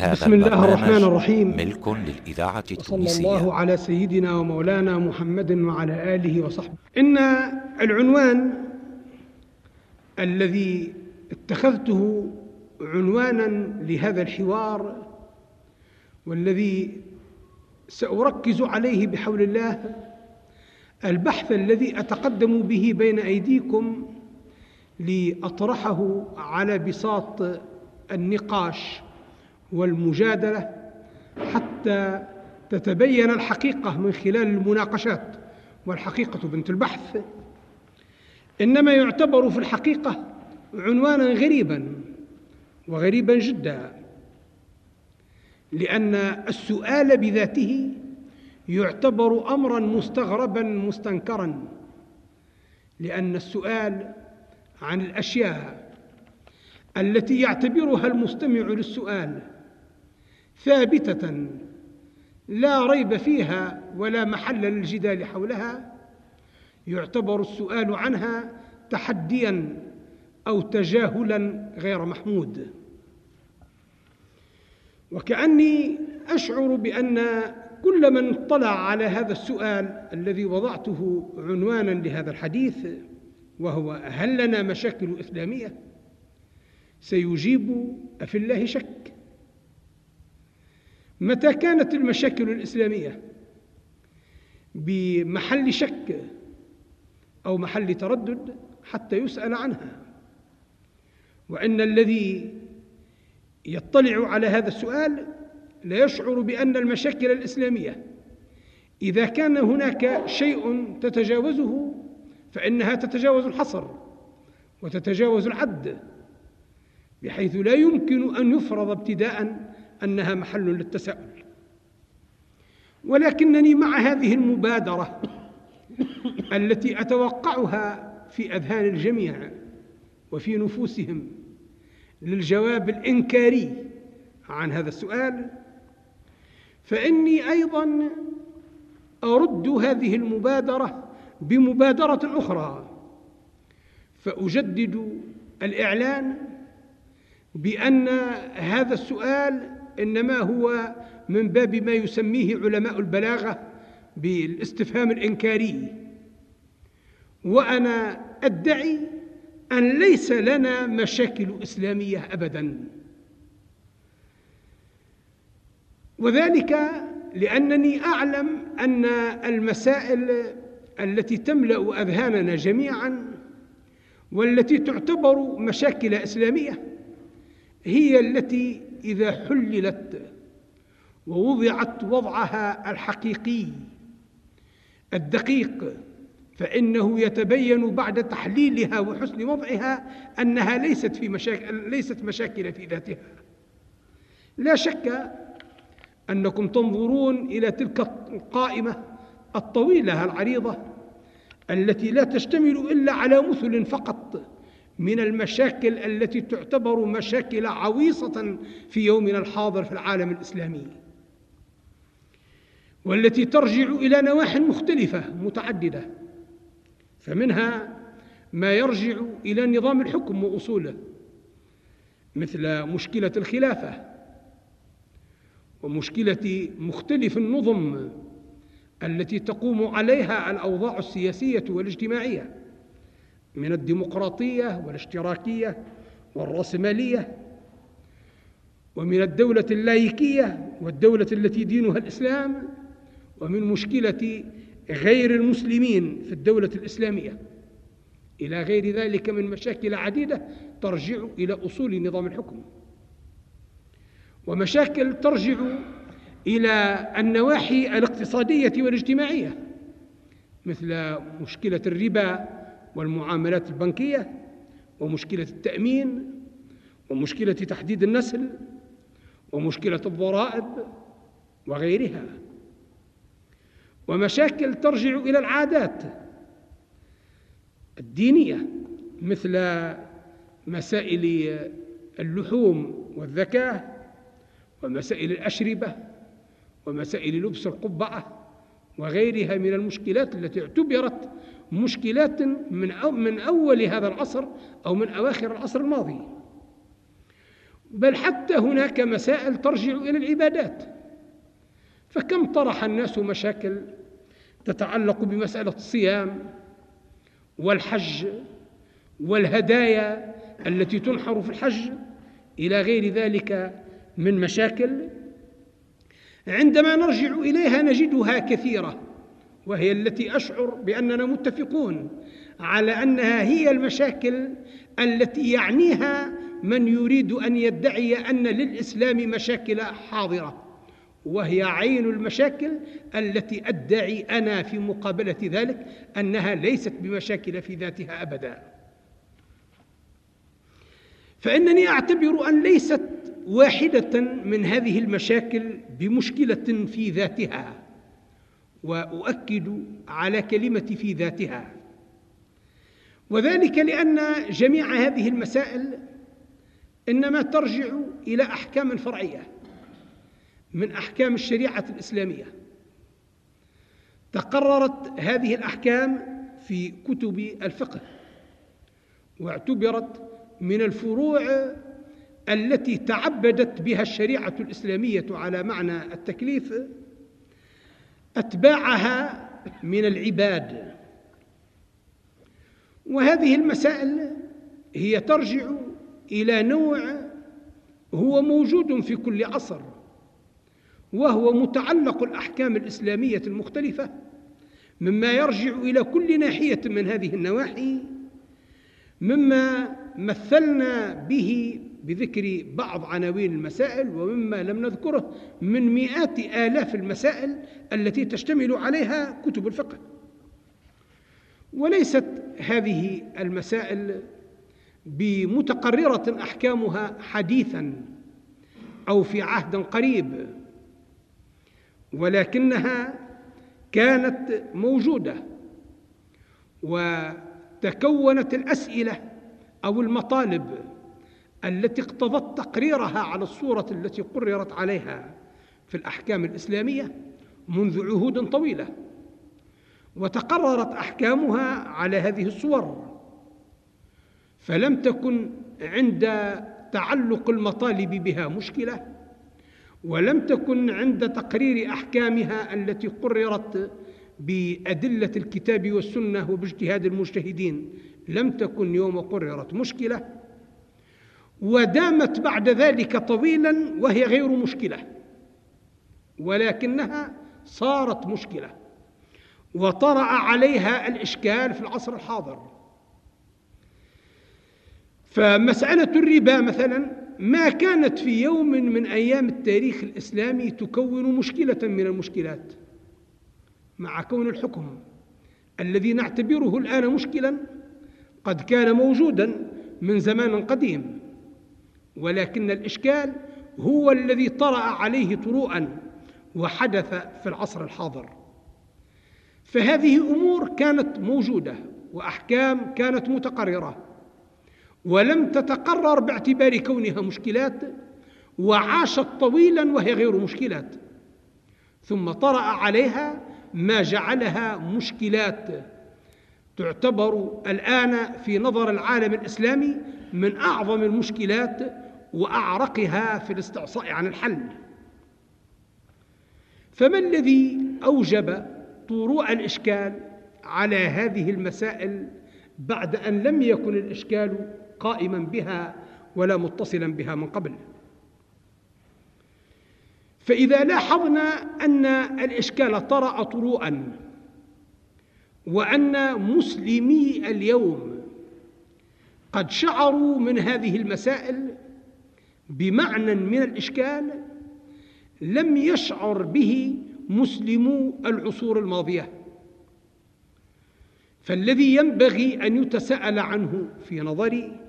هذا بسم الله الرحمن الرحيم. ملك للإذاعة التونسية. الله على سيدنا ومولانا محمد وعلى آله وصحبه. إن العنوان الذي اتخذته عنوانا لهذا الحوار والذي سأركز عليه بحول الله البحث الذي أتقدم به بين أيديكم لأطرحه على بساط النقاش. والمجادلة حتى تتبين الحقيقة من خلال المناقشات. والحقيقة بنت البحث إنما يعتبر في الحقيقة عنوانا غريبا وغريبا جدا لأن السؤال بذاته يعتبر أمرا مستغربا مستنكرا لأن السؤال عن الأشياء التي يعتبرها المستمع للسؤال ثابتة لا ريب فيها ولا محل للجدال حولها. يعتبر السؤال عنها تحديا أو تجاهلا غير محمود. وكأني أشعر بأن كل من اطلع على هذا السؤال الذي وضعته عنوانا لهذا الحديث وهو هل لنا مشاكل إسلامية؟ سيجيب أفي الله شك. متى كانت المشاكل الإسلامية؟ بمحل شك أو محل تردد حتى يسأل عنها. وأن الذي يطلع على هذا السؤال لا يشعر بأن المشاكل الإسلامية. إذا كان هناك شيء تتجاوزه فإنها تتجاوز الحصر وتتجاوز العد بحيث لا يمكن أن يفرض ابتداء أنها محل للتساؤل. ولكنني مع هذه المبادرة التي أتوقعها في أذهان الجميع وفي نفوسهم للجواب الإنكاري عن هذا السؤال فإني أيضا أرد هذه المبادرة بمبادرة أخرى فأجدد الإعلان بأن هذا السؤال إنما هو من باب ما يسميه علماء البلاغة بالاستفهام الإنكاري. وأنا أدعي أن ليس لنا مشاكل إسلامية أبدا. وذلك لأنني أعلم أن المسائل التي تملأ أذهاننا جميعا والتي تعتبر مشاكل إسلامية هي التي إذا حللت ووضعت وضعها الحقيقي الدقيق فإنه يتبين بعد تحليلها وحسن وضعها أنها ليست في مشاكل ليست مشاكل في ذاتها. لا شك أنكم تنظرون إلى تلك القائمة الطويلة العريضة التي لا تشتمل إلا على مثل فقط. من المشاكل التي تعتبر مشاكل عويصة في يومنا الحاضر في العالم الإسلامي والتي ترجع إلى نواح مختلفة متعددة فمنها ما يرجع إلى نظام الحكم وأصوله مثل مشكلة الخلافة ومشكلة مختلف النظم التي تقوم عليها الأوضاع السياسية والاجتماعية. من الديمقراطية والاشتراكية والرأسمالية ومن الدولة اللايكية والدولة التي دينها الإسلام ومن مشكلة غير المسلمين في الدولة الإسلامية. إلى غير ذلك من مشاكل عديدة ترجع إلى أصول نظام الحكم. ومشاكل ترجع إلى النواحي الاقتصادية والاجتماعية مثل مشكلة الربا والمعاملات البنكية ومشكلة التأمين ومشكلة تحديد النسل ومشكلة الضرائب وغيرها. ومشاكل ترجع إلى العادات الدينية مثل مسائل اللحوم والذكاة ومسائل الأشربة ومسائل لبس القبعة وغيرها من المشكلات التي اعتبرت مشكلات من من أول هذا العصر أو من أواخر العصر الماضي. بل حتى هناك مسائل ترجع إلى العبادات. فكم طرح الناس مشاكل تتعلق بمسألة الصيام والحج والهدايا التي تنحر في الحج إلى غير ذلك من مشاكل؟ عندما نرجع إليها نجدها كثيرة. وهي التي أشعر بأننا متفقون على أنها هي المشاكل التي يعنيها من يريد أن يدعي أن للإسلام مشاكل حاضرة وهي عين المشاكل التي أدعي أنا في مقابلة ذلك أنها ليست بمشاكل في ذاتها أبدا. فإنني أعتبر أن ليست واحدة من هذه المشاكل بمشكلة في ذاتها. وأؤكد على كلمة في ذاتها. وذلك لأن جميع هذه المسائل إنما ترجع إلى أحكام فرعية من أحكام الشريعة الإسلامية. تقررت هذه الأحكام في كتب الفقه واعتبرت من الفروع التي تعبدت بها الشريعة الإسلامية على معنى التكليف أتباعها من العباد. وهذه المسائل هي ترجع إلى نوع هو موجود في كل عصر وهو متعلق الأحكام الإسلامية المختلفة مما يرجع إلى كل ناحية من هذه النواحي مما مثلنا به بذكر بعض عناوين المسائل ومما لم نذكره من مئات آلاف المسائل التي تشتمل عليها كتب الفقه. وليست هذه المسائل بمتقررة أحكامها حديثا أو في عهد قريب ولكنها كانت موجودة وتكونت الأسئلة أو المطالب التي اقتضت تقريرها على الصورة التي قررت عليها في الأحكام الإسلامية منذ عهود طويلة وتقررت أحكامها على هذه الصور فلم تكن عند تعلق المطالب بها مشكلة ولم تكن عند تقرير أحكامها التي قررت بأدلة الكتاب والسنة وباجتهاد المجتهدين لم تكن يوم قررت مشكلة. ودامت بعد ذلك طويلا وهي غير مشكلة ولكنها صارت مشكلة وطرأ عليها الإشكال في العصر الحاضر. فمسألة الربا مثلا ما كانت في يوم من أيام التاريخ الإسلامي تكون مشكلة من المشكلات مع كون الحكم الذي نعتبره الآن مشكلا قد كان موجودا من زمان قديم. ولكن الإشكال هو الذي طرأ عليه طروءا وحدث في العصر الحاضر. فهذه أمور كانت موجودة وأحكام كانت متقررة ولم تتقرر باعتبار كونها مشكلات وعاشت طويلا وهي غير مشكلات. ثم طرأ عليها ما جعلها مشكلات تعتبر الآن في نظر العالم الإسلامي من أعظم المشكلات وأعرقها في الاستعصاء عن الحل. فما الذي أوجب طروء الإشكال على هذه المسائل بعد أن لم يكن الإشكال قائما بها ولا متصلا بها من قبل؟ فإذا لاحظنا أن الإشكال طرأ طروءا وأن مسلمي اليوم قد شعروا من هذه المسائل بمعنى من الإشكال لم يشعر به مسلمو العصور الماضية. فالذي ينبغي أن يتساءل عنه في نظري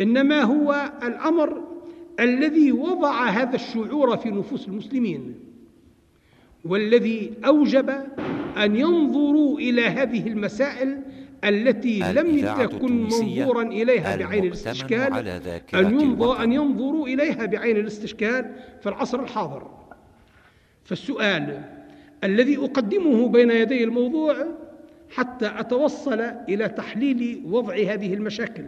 إنما هو الأمر الذي وضع هذا الشعور في نفوس المسلمين والذي أوجب أن ينظروا إلى هذه المسائل التي لم تكن منظورا إليها بعين الاستشكال أن, ينظر أن ينظروا إليها بعين الاستشكال في العصر الحاضر. فالسؤال الذي أقدمه بين يدي الموضوع حتى أتوصل إلى تحليل وضع هذه المشاكل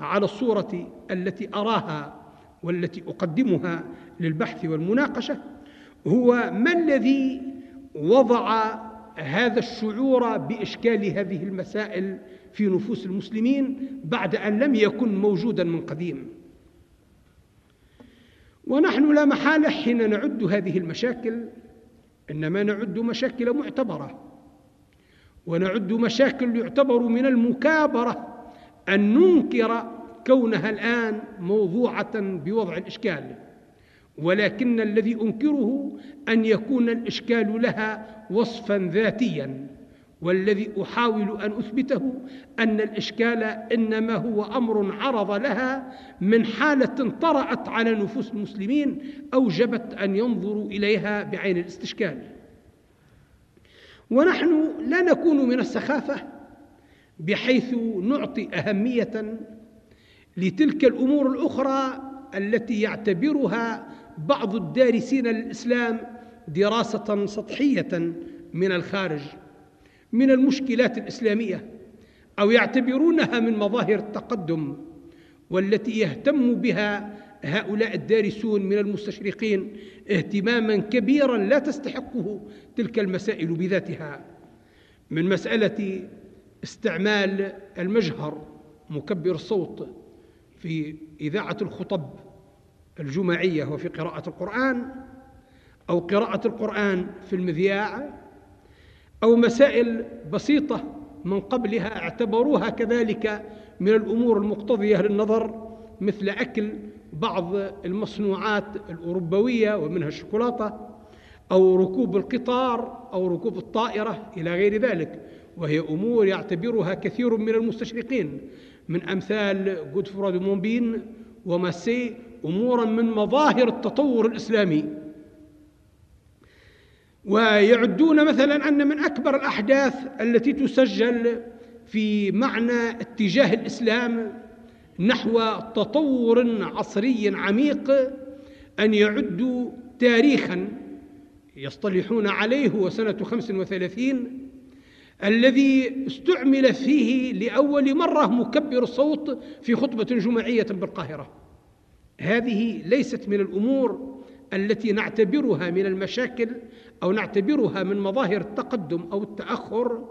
على الصورة التي أراها والتي أقدمها للبحث والمناقشة هو ما الذي وضع هذا الشعور بإشكال هذه المسائل في نفوس المسلمين بعد أن لم يكن موجودا من قديم. ونحن لا محالة حين نعد هذه المشاكل إنما نعد مشاكل معتبرة. ونعد مشاكل يعتبر من المكابرة أن ننكر كونها الآن موضوعة بوضع الإشكال. ولكن الذي أنكره أن يكون الإشكال لها وصفا ذاتيا والذي أحاول أن أثبته أن الإشكال إنما هو أمر عرض لها من حالة طرأت على نفوس المسلمين أوجبت أن ينظروا إليها بعين الاستشكال. ونحن لا نكون من السخافة بحيث نعطي أهمية لتلك الأمور الأخرى التي يعتبرها بعض الدارسين للإسلام دراسة سطحية من الخارج من المشكلات الإسلامية أو يعتبرونها من مظاهر التقدم والتي يهتم بها هؤلاء الدارسون من المستشرقين اهتماما كبيرا لا تستحقه تلك المسائل بذاتها. من مسألة استعمال المجهر مكبر الصوت في إذاعة الخطب الجماعية وفي قراءة القرآن أو قراءة القرآن في المذياع أو مسائل بسيطة من قبلها اعتبروها كذلك من الأمور المقتضية للنظر مثل أكل بعض المصنوعات الأوروبوية ومنها الشوكولاتة أو ركوب القطار أو ركوب الطائرة إلى غير ذلك. وهي أمور يعتبرها كثير من المستشرقين من أمثال جودفرا مومبين وماسي أمورا من مظاهر التطور الإسلامي. ويعدون مثلا أن من أكبر الأحداث التي تسجل في معنى اتجاه الإسلام نحو تطور عصري عميق أن يعدوا تاريخا يصطلحون عليه هو خمس وثلاثين الذي استعمل فيه لأول مرة مكبر الصوت في خطبة جمعية بالقاهرة. هذه ليست من الأمور التي نعتبرها من المشاكل أو نعتبرها من مظاهر التقدم أو التأخر.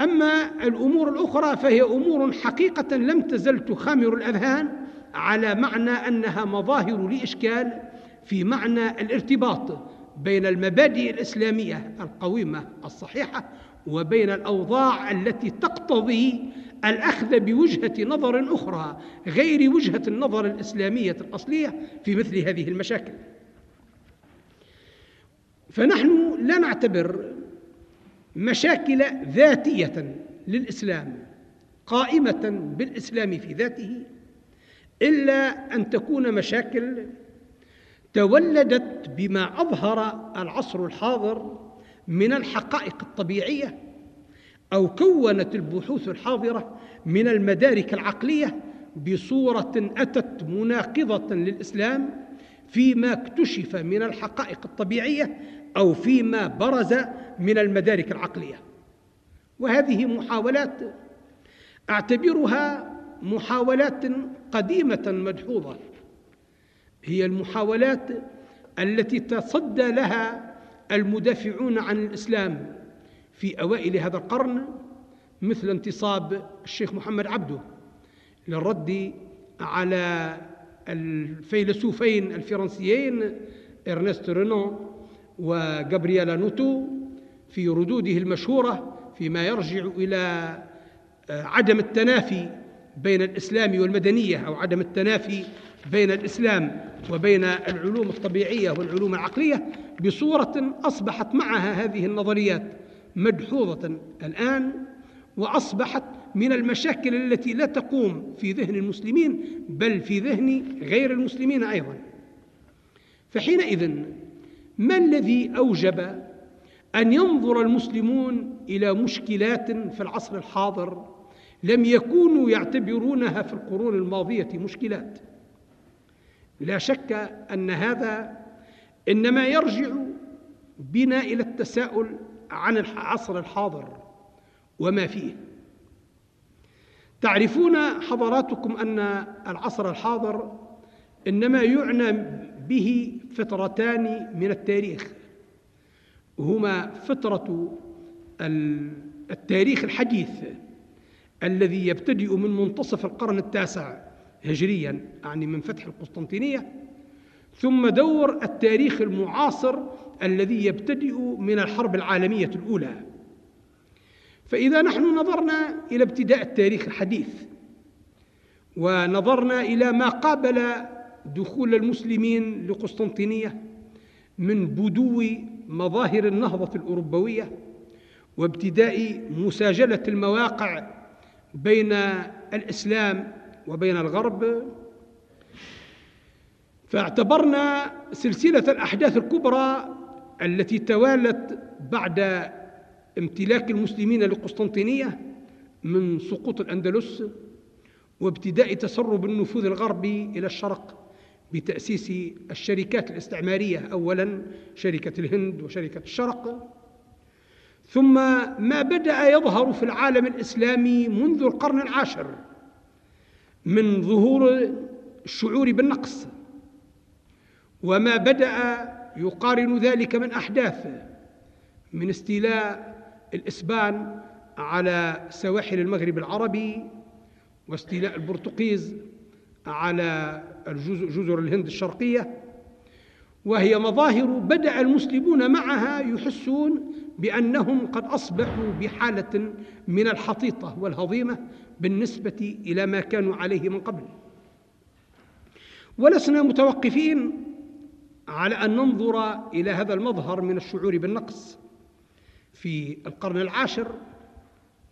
أما الأمور الأخرى فهي أمور حقيقة لم تزل تخامر الأذهان على معنى أنها مظاهر لإشكال في معنى الارتباط بين المبادئ الإسلامية القويمة الصحيحة وبين الأوضاع التي تقتضي الأخذ بوجهة نظر أخرى غير وجهة النظر الإسلامية الأصلية في مثل هذه المشاكل. فنحن لا نعتبر مشاكل ذاتية للإسلام قائمة بالإسلام في ذاته إلا أن تكون مشاكل تولدت بما أظهر العصر الحاضر من الحقائق الطبيعية أو كونت البحوث الحاضرة من المدارك العقلية بصورة أتت مناقضة للإسلام فيما اكتشف من الحقائق الطبيعية أو فيما برز من المدارك العقلية. وهذه محاولات أعتبرها محاولات قديمة مدحوظة. هي المحاولات التي تصدى لها المدافعون عن الإسلام في أوائل هذا القرن مثل انتصاب الشيخ محمد عبده للرد على الفيلسوفين الفرنسيين إرنست رينان وجابرييل هانوتو في ردوده المشهورة فيما يرجع إلى آه، عدم التنافي بين الإسلام والمدنية أو عدم التنافي بين الإسلام وبين العلوم الطبيعية والعلوم العقلية بصورة أصبحت معها هذه النظريات. مدحوظة الآن وأصبحت من المشاكل التي لا تقوم في ذهن المسلمين بل في ذهن غير المسلمين أيضا. فحينئذ ما الذي أوجب أن ينظر المسلمون إلى مشكلات في العصر الحاضر لم يكونوا يعتبرونها في القرون الماضية مشكلات؟ لا شك أن هذا إنما يرجع بنا إلى التساؤل عن العصر الحاضر وما فيه. تعرفون حضراتكم أن العصر الحاضر إنما يعنى به فترتان من التاريخ. هما فترة التاريخ الحديث الذي يبتدئ من منتصف القرن التاسع هجريا يعني من فتح القسطنطينية ثم دور التاريخ المعاصر الذي يبتدئ من الحرب العالمية الأولى. فإذا نحن نظرنا إلى ابتداء التاريخ الحديث ونظرنا إلى ما قابل دخول المسلمين لقسطنطينية من بدو مظاهر النهضة الأوروبوية وابتداء مساجلة المواقع بين الإسلام وبين الغرب فاعتبرنا سلسلة الأحداث الكبرى التي توالت بعد امتلاك المسلمين لقسطنطينية من سقوط الأندلس وابتداء تسرب النفوذ الغربي إلى الشرق بتأسيس الشركات الاستعمارية أولا شركة الهند وشركة الشرق. ثم ما بدأ يظهر في العالم الإسلامي منذ القرن العاشر من ظهور الشعور بالنقص. وما بدأ يقارن ذلك من أحداث من استيلاء الإسبان على سواحل المغرب العربي واستيلاء البرتقيز على جزر الهند الشرقية. وهي مظاهر بدأ المسلمون معها يحسون بأنهم قد أصبحوا بحالة من الحطيطة والهضيمة بالنسبة إلى ما كانوا عليه من قبل. ولسنا متوقفين على أن ننظر إلى هذا المظهر من الشعور بالنقص. في القرن العاشر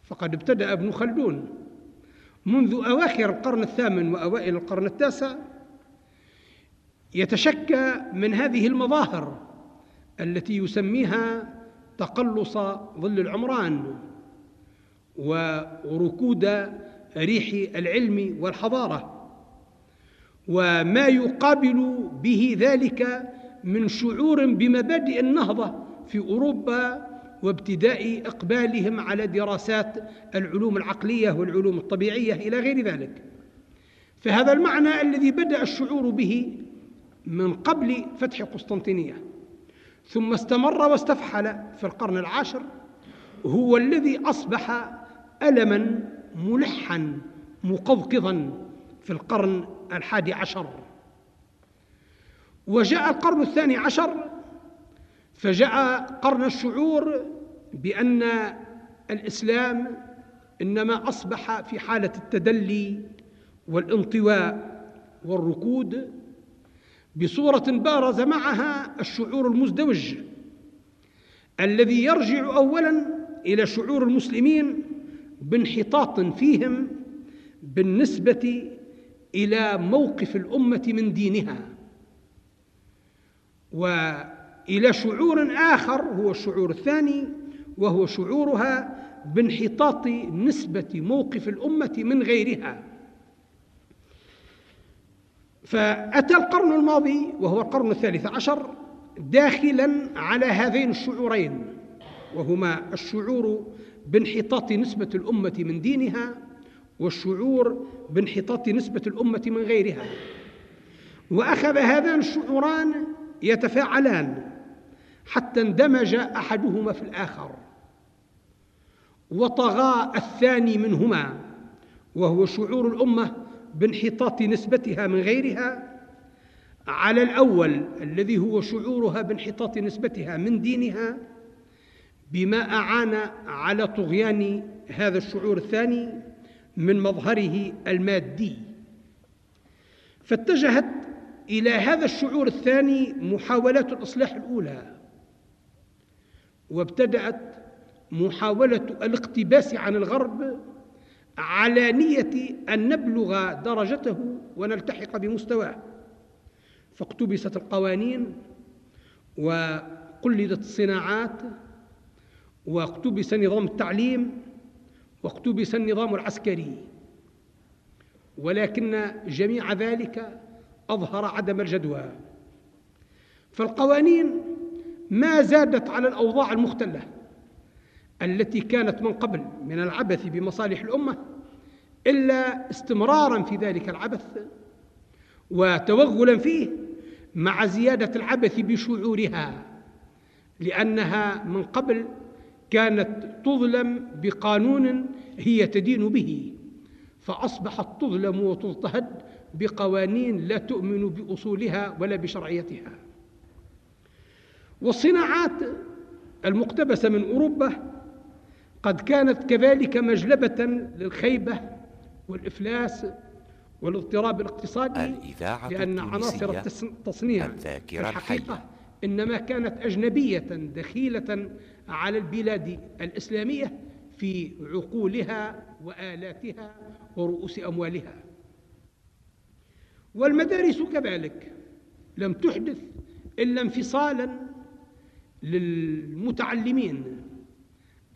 فقد ابتدأ ابن خلدون منذ أواخر القرن الثامن وأوائل القرن التاسع يتشكى من هذه المظاهر التي يسميها تقلص ظل العمران وركود ريح العلم والحضارة وما يقابل به ذلك من شعور بمبادئ النهضة في أوروبا وابتداء إقبالهم على دراسات العلوم العقلية والعلوم الطبيعية إلى غير ذلك. فهذا المعنى الذي بدأ الشعور به من قبل فتح قسطنطينية. ثم استمر واستفحل في القرن العاشر هو الذي أصبح الما ملحا مقضقضا في القرن الحادي عشر. وجاء القرن الثاني عشر فجاء قرن الشعور بأن الإسلام إنما أصبح في حالة التدلي والانطواء والركود بصورة بارز معها الشعور المزدوج الذي يرجع أولا إلى شعور المسلمين بانحطاط فيهم بالنسبة إلى موقف الأمة من دينها. وإلى شعور آخر هو الشعور الثاني وهو شعورها بانحطاط نسبة موقف الأمة من غيرها. فأتى القرن الماضي وهو القرن الثالث عشر داخلا على هذين الشعورين وهما الشعور بانحطاط نسبة الأمة من دينها والشعور بانحطاط نسبة الأمة من غيرها. وأخذ هذان الشعوران يتفاعلان حتى اندمج أحدهما في الآخر. وطغى الثاني منهما وهو شعور الأمة بانحطاط نسبتها من غيرها على الأول الذي هو شعورها بانحطاط نسبتها من دينها بما أعان على طغيان هذا الشعور الثاني من مظهره المادي. فاتجهت إلى هذا الشعور الثاني محاولات الإصلاح الأولى وابتدأت محاولة الاقتباس عن الغرب على نية أن نبلغ درجته ونلتحق بمستواه. فاقتبست القوانين وقلدت الصناعات واقتبس نظام التعليم واقتبس النظام العسكري. ولكن جميع ذلك أظهر عدم الجدوى. فالقوانين ما زادت على الأوضاع المختلة التي كانت من قبل من العبث بمصالح الأمة إلا استمرارا في ذلك العبث وتوغلا فيه مع زيادة العبث بشعورها لأنها من قبل كانت تظلم بقانون هي تدين به فأصبحت تظلم وتضطهد بقوانين لا تؤمن بأصولها ولا بشرعيتها. والصناعات المقتبسة من أوروبا قد كانت كذلك مجلبة للخيبة والإفلاس والاضطراب الاقتصادي لأن عناصر التصنيع الذاكرة الحقيقة إنما كانت أجنبية دخيلة على البلاد الإسلامية في عقولها وآلاتها ورؤوس أموالها. والمدارس كذلك. لم تحدث إلا انفصالا للمتعلمين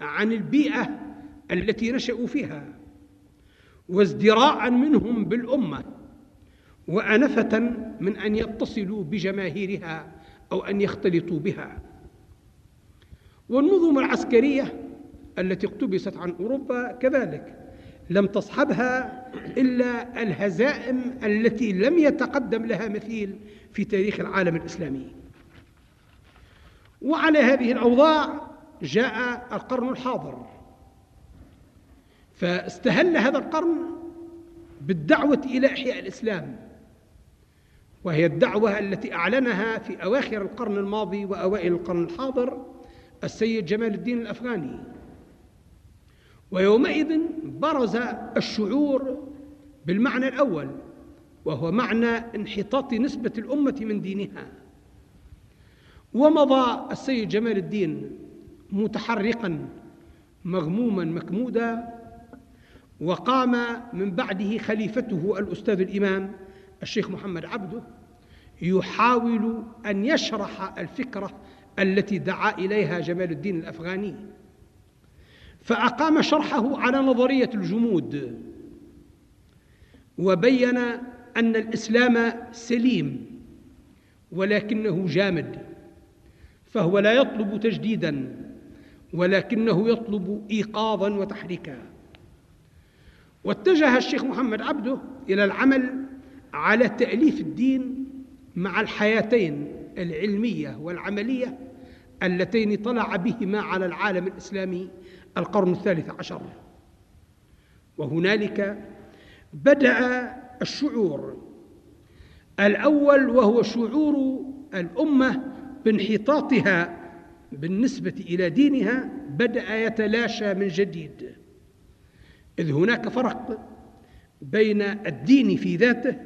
عن البيئة التي نشأوا فيها وازدراء منهم بالأمة وأنفة من أن يتصلوا بجماهيرها أو أن يختلطوا بها. والنظم العسكرية التي اقتبست عن أوروبا كذلك. لم تصحبها إلا الهزائم التي لم يتقدم لها مثيل في تاريخ العالم الإسلامي. وعلى هذه الأوضاع جاء القرن الحاضر. فاستهل هذا القرن بالدعوة إلى إحياء الإسلام وهي الدعوة التي أعلنها في أواخر القرن الماضي وأوائل القرن الحاضر السيد جمال الدين الأفغاني. ويومئذ برز الشعور بالمعنى الأول وهو معنى انحطاط نسبة الأمة من دينها. ومضى السيد جمال الدين متحرقا مغموما مكمودا وقام من بعده خليفته الأستاذ الإمام الشيخ محمد عبده يحاول أن يشرح الفكرة التي دعا إليها جمال الدين الأفغاني. فأقام شرحه على نظرية الجمود وبين أن الإسلام سليم ولكنه جامد فهو لا يطلب تجديدا ولكنه يطلب إيقاظا وتحريكا. واتجه الشيخ محمد عبده إلى العمل على تأليف الدين مع الحياتين العلمية والعملية اللتين طلع بهما على العالم الإسلامي القرن الثالث عشر. وهنالك بدأ الشعور الأول وهو شعور الأمة بانحطاطها بالنسبة إلى دينها بدأ يتلاشى من جديد. إذ هناك فرق بين الدين في ذاته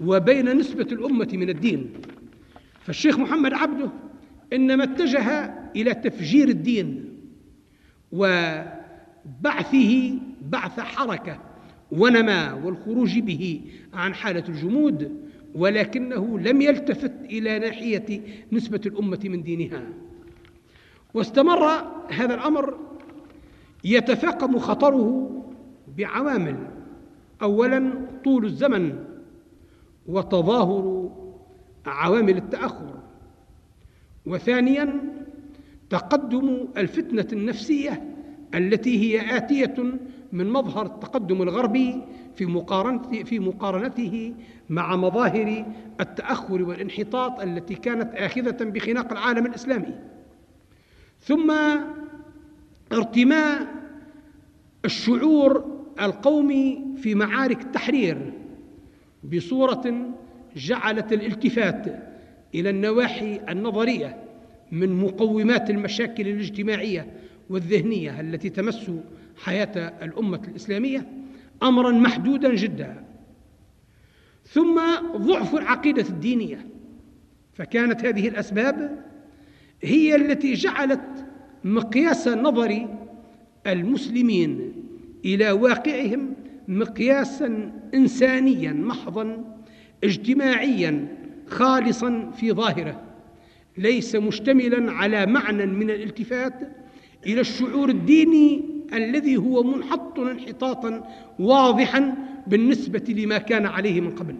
وبين نسبة الأمة من الدين. فالشيخ محمد عبده إنما اتجه إلى تفجير الدين. وبعثه بعث حركة ونماء والخروج به عن حالة الجمود ولكنه لم يلتفت إلى ناحية نسبة الأمة من دينها. واستمر هذا الأمر يتفاقم خطره بعوامل. أولا طول الزمن وتظاهر عوامل التأخر. وثانيا تقدم الفتنة النفسية التي هي آتية من مظهر التقدم الغربي في مقارنته, في مقارنته مع مظاهر التأخر والانحطاط التي كانت آخذة بخناق العالم الإسلامي. ثم ارتماء الشعور القومي في معارك التحرير بصورة جعلت الالتفات إلى النواحي النظرية من مقومات المشاكل الاجتماعية والذهنية التي تمس حياة الأمة الإسلامية أمرا محدودا جدا. ثم ضعف العقيدة الدينية فكانت هذه الأسباب هي التي جعلت مقياس نظر المسلمين إلى واقعهم مقياسا إنسانيا محضا اجتماعيا خالصا في ظاهره. ليس مشتملا على معنى من الالتفات إلى الشعور الديني الذي هو منحط انحطاطا واضحا بالنسبة لما كان عليه من قبل.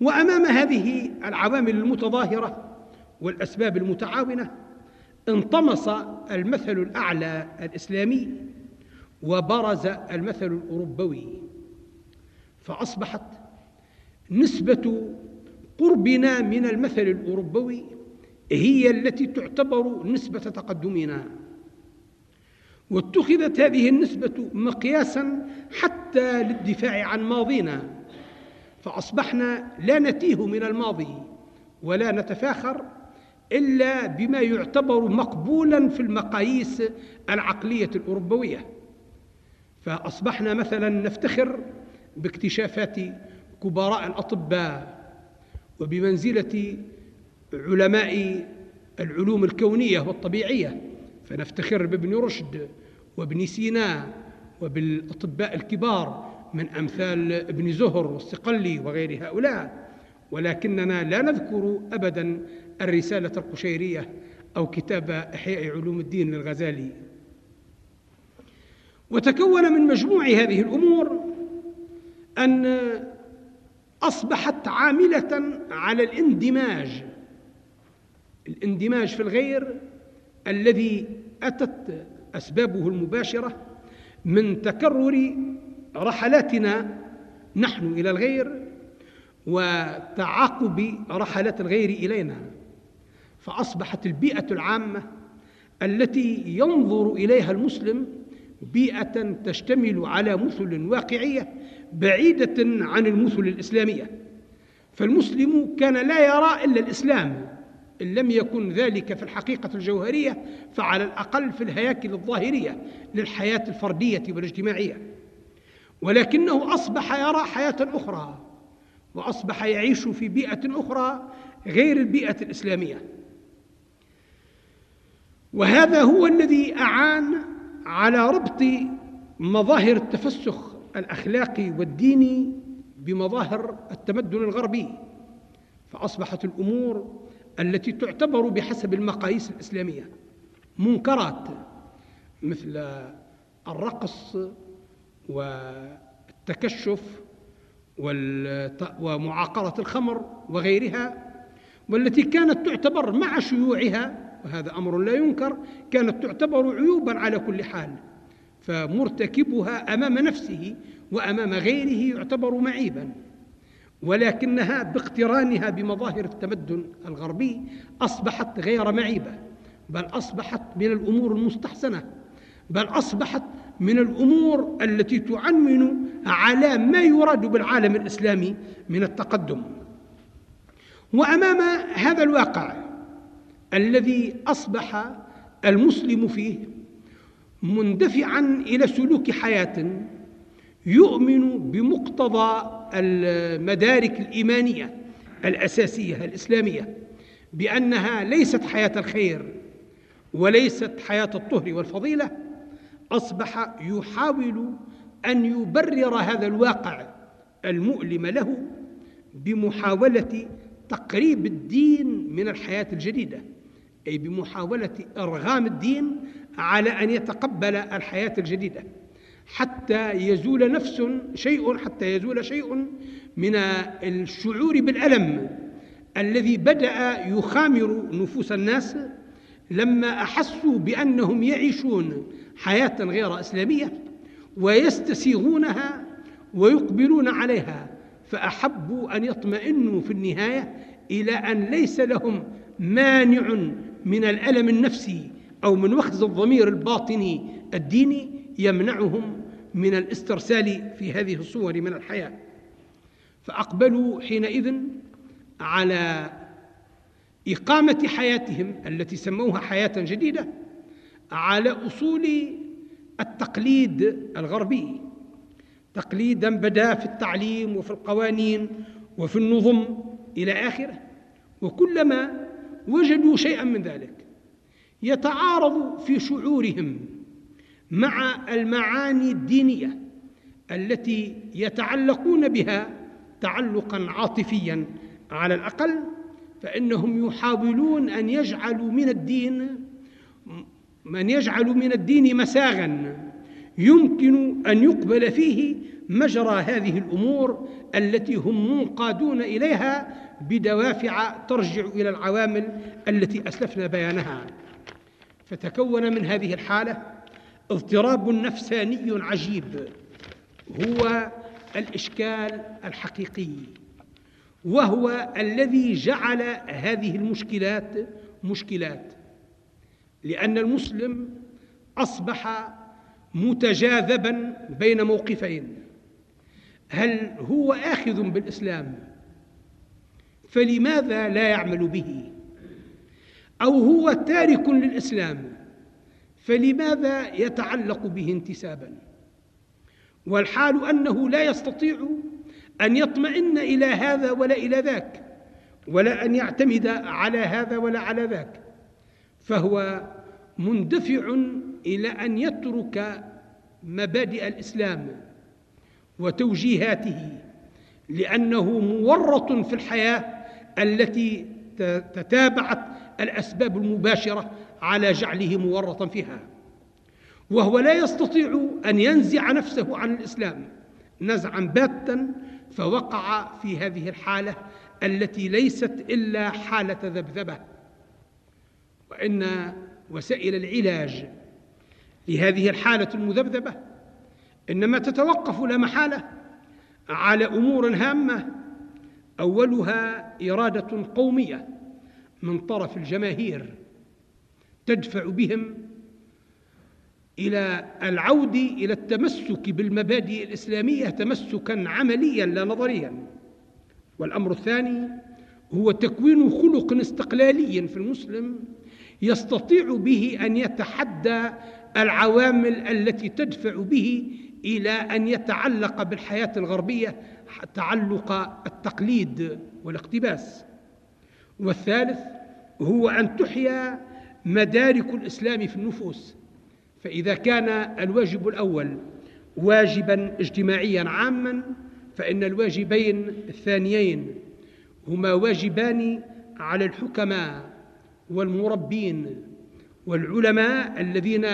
وأمام هذه العوامل المتظاهرة والأسباب المتعاونة انطمس المثل الأعلى الإسلامي وبرز المثل الأوروبوي فأصبحت نسبة قربنا من المثل الأوروبي هي التي تعتبر نسبة تقدمنا. واتخذت هذه النسبة مقياسا حتى للدفاع عن ماضينا. فأصبحنا لا نتيه من الماضي ولا نتفاخر إلا بما يعتبر مقبولا في المقاييس العقلية الأوروبوية. فأصبحنا مثلا نفتخر باكتشافات كبراء الأطباء وبمنزلة علماء العلوم الكونية والطبيعية. فنفتخر بابن رشد وابن سينا وبالأطباء الكبار من أمثال ابن زهر والصقلي وغير هؤلاء. ولكننا لا نذكر أبدا الرسالة القشيرية أو كتاب إحياء علوم الدين للغزالي. وتكون من مجموع هذه الأمور أن أصبحت عاملة على الاندماج. الاندماج في الغير الذي أتت أسبابه المباشرة من تكرر رحلاتنا نحن إلى الغير وتعاقب رحلات الغير إلينا. فأصبحت البيئة العامة التي ينظر إليها المسلم بيئة تشتمل على مثل واقعية بعيدة عن المثل الإسلامية. فالمسلم كان لا يرى إلا الإسلام. إن لم يكن ذلك في الحقيقة الجوهرية فعلى الأقل في الهياكل الظاهرية للحياة الفردية والاجتماعية. ولكنه أصبح يرى حياة أخرى وأصبح يعيش في بيئة أخرى غير البيئة الإسلامية. وهذا هو الذي أعان على ربط مظاهر التفسخ الأخلاقي والديني بمظاهر التمدن الغربي. فأصبحت الأمور التي تعتبر بحسب المقاييس الإسلامية منكرات مثل الرقص والتكشف ومعاقرة الخمر وغيرها والتي كانت تعتبر مع شيوعها وهذا أمر لا ينكر كانت تعتبر عيوبا على كل حال. فمرتكبها أمام نفسه وأمام غيره يعتبر معيبا. ولكنها باقترانها بمظاهر التمدن الغربي أصبحت غير معيبة بل أصبحت من الأمور المستحسنة بل أصبحت من الأمور التي تعنون على ما يراد بالعالم الإسلامي من التقدم. وأمام هذا الواقع الذي أصبح المسلم فيه مندفعا إلى سلوك حياة يؤمن بمقتضى المدارك الإيمانية الأساسية الإسلامية بأنها ليست حياة الخير وليست حياة الطهر والفضيلة أصبح يحاول أن يبرر هذا الواقع المؤلم له بمحاولة تقريب الدين من الحياة الجديدة. أي بمحاولة إرغام الدين على أن يتقبل الحياة الجديدة. حتى يزول نفس شيء حتى يزول شيء من الشعور بالألم الذي بدأ يخامر نفوس الناس لما أحسوا بأنهم يعيشون حياة غير إسلامية ويستسيغونها ويقبلون عليها. فأحبوا أن يطمئنوا في النهاية إلى أن ليس لهم مانع من الألم النفسي أو من وخز الضمير الباطني الديني يمنعهم من الاسترسال في هذه الصور من الحياة. فأقبلوا حينئذ على إقامة حياتهم التي سموها حياة جديدة على أصول التقليد الغربي. تقليدا بدا في التعليم وفي القوانين وفي النظم إلى آخره. وكلما وجدوا شيئا من ذلك. يتعارض في شعورهم مع المعاني الدينية التي يتعلقون بها تعلقا عاطفيا. على الأقل فإنهم يحاولون أن يجعلوا من الدين من يجعل من الدين مساغا يمكن أن يقبل فيه مجرى هذه الأمور التي هم منقادون إليها بدوافع ترجع إلى العوامل التي أسلفنا بيانها. فتكون من هذه الحالة اضطراب نفساني عجيب هو الإشكال الحقيقي وهو الذي جعل هذه المشكلات مشكلات لأن المسلم أصبح متجاذبا بين موقفين هل هو آخذ بالإسلام؟ فلماذا لا يعمل به؟ أو هو تارك للإسلام فلماذا يتعلق به انتسابا؟ والحال أنه لا يستطيع أن يطمئن إلى هذا ولا إلى ذاك ولا أن يعتمد على هذا ولا على ذاك فهو مندفع إلى أن يترك مبادئ الإسلام وتوجيهاته لأنه مورط في الحياة التي تتابعت الأسباب المباشرة على جعله مورطا فيها. وهو لا يستطيع أن ينزع نفسه عن الإسلام نزعا باتا فوقع في هذه الحالة التي ليست إلا حالة ذبذبة. وإن وسائل العلاج لهذه الحالة المذبذبة إنما تتوقف لا محالة على أمور هامة أولها إرادة قومية من طرف الجماهير تدفع بهم إلى العود إلى التمسك بالمبادئ الإسلامية تمسكا عمليا لا نظريا. والأمر الثاني هو تكوين خلق استقلالي في المسلم يستطيع به أن يتحدى العوامل التي تدفع به إلى أن يتعلق بالحياة الغربية تعلق التقليد والاقتباس. والثالث هو أن تحيا مدارك الإسلام في النفوس فإذا كان الواجب الأول واجبا اجتماعيا عاما فإن الواجبين الثانيين هما واجبان على الحكماء والمربين والعلماء الذين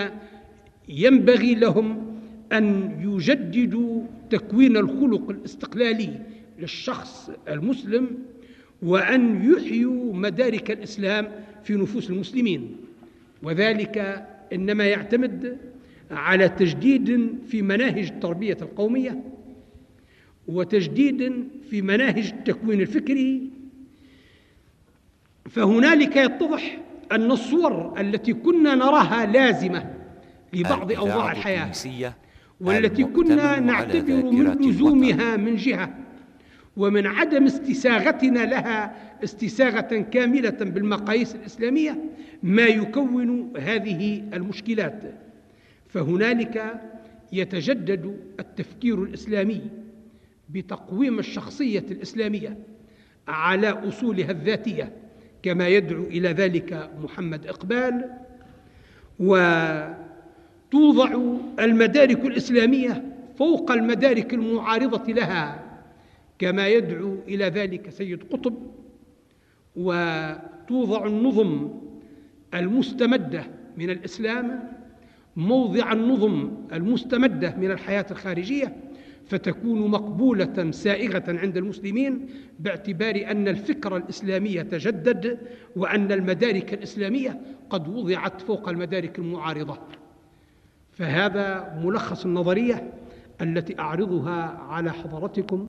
ينبغي لهم أن يجددوا تكوين الخلق الاستقلالي للشخص المسلم وأن يحيوا مدارك الإسلام في نفوس المسلمين. وذلك إنما يعتمد على تجديد في مناهج التربية القومية وتجديد في مناهج التكوين الفكري. فهنالك يتضح أن الصور التي كنا نراها لازمة لبعض أوضاع الحياة. والتي كنا نعتبر من لزومها من جهة ومن عدم استساغتنا لها استساغة كاملة بالمقاييس الإسلامية ما يكون هذه المشكلات. فهنالك يتجدد التفكير الإسلامي بتقويم الشخصية الإسلامية على أصولها الذاتية كما يدعو إلى ذلك محمد إقبال. وتوضع المدارك الإسلامية فوق المدارك المعارضة لها كما يدعو إلى ذلك سيد قطب وتوضع النظم المستمدة من الإسلام موضع النظم المستمدة من الحياة الخارجية فتكون مقبولة سائغة عند المسلمين باعتبار أن الفكر الإسلامي تجدد وأن المدارك الإسلامية قد وضعت فوق المدارك المعارضة. فهذا ملخص النظرية التي أعرضها على حضرتكم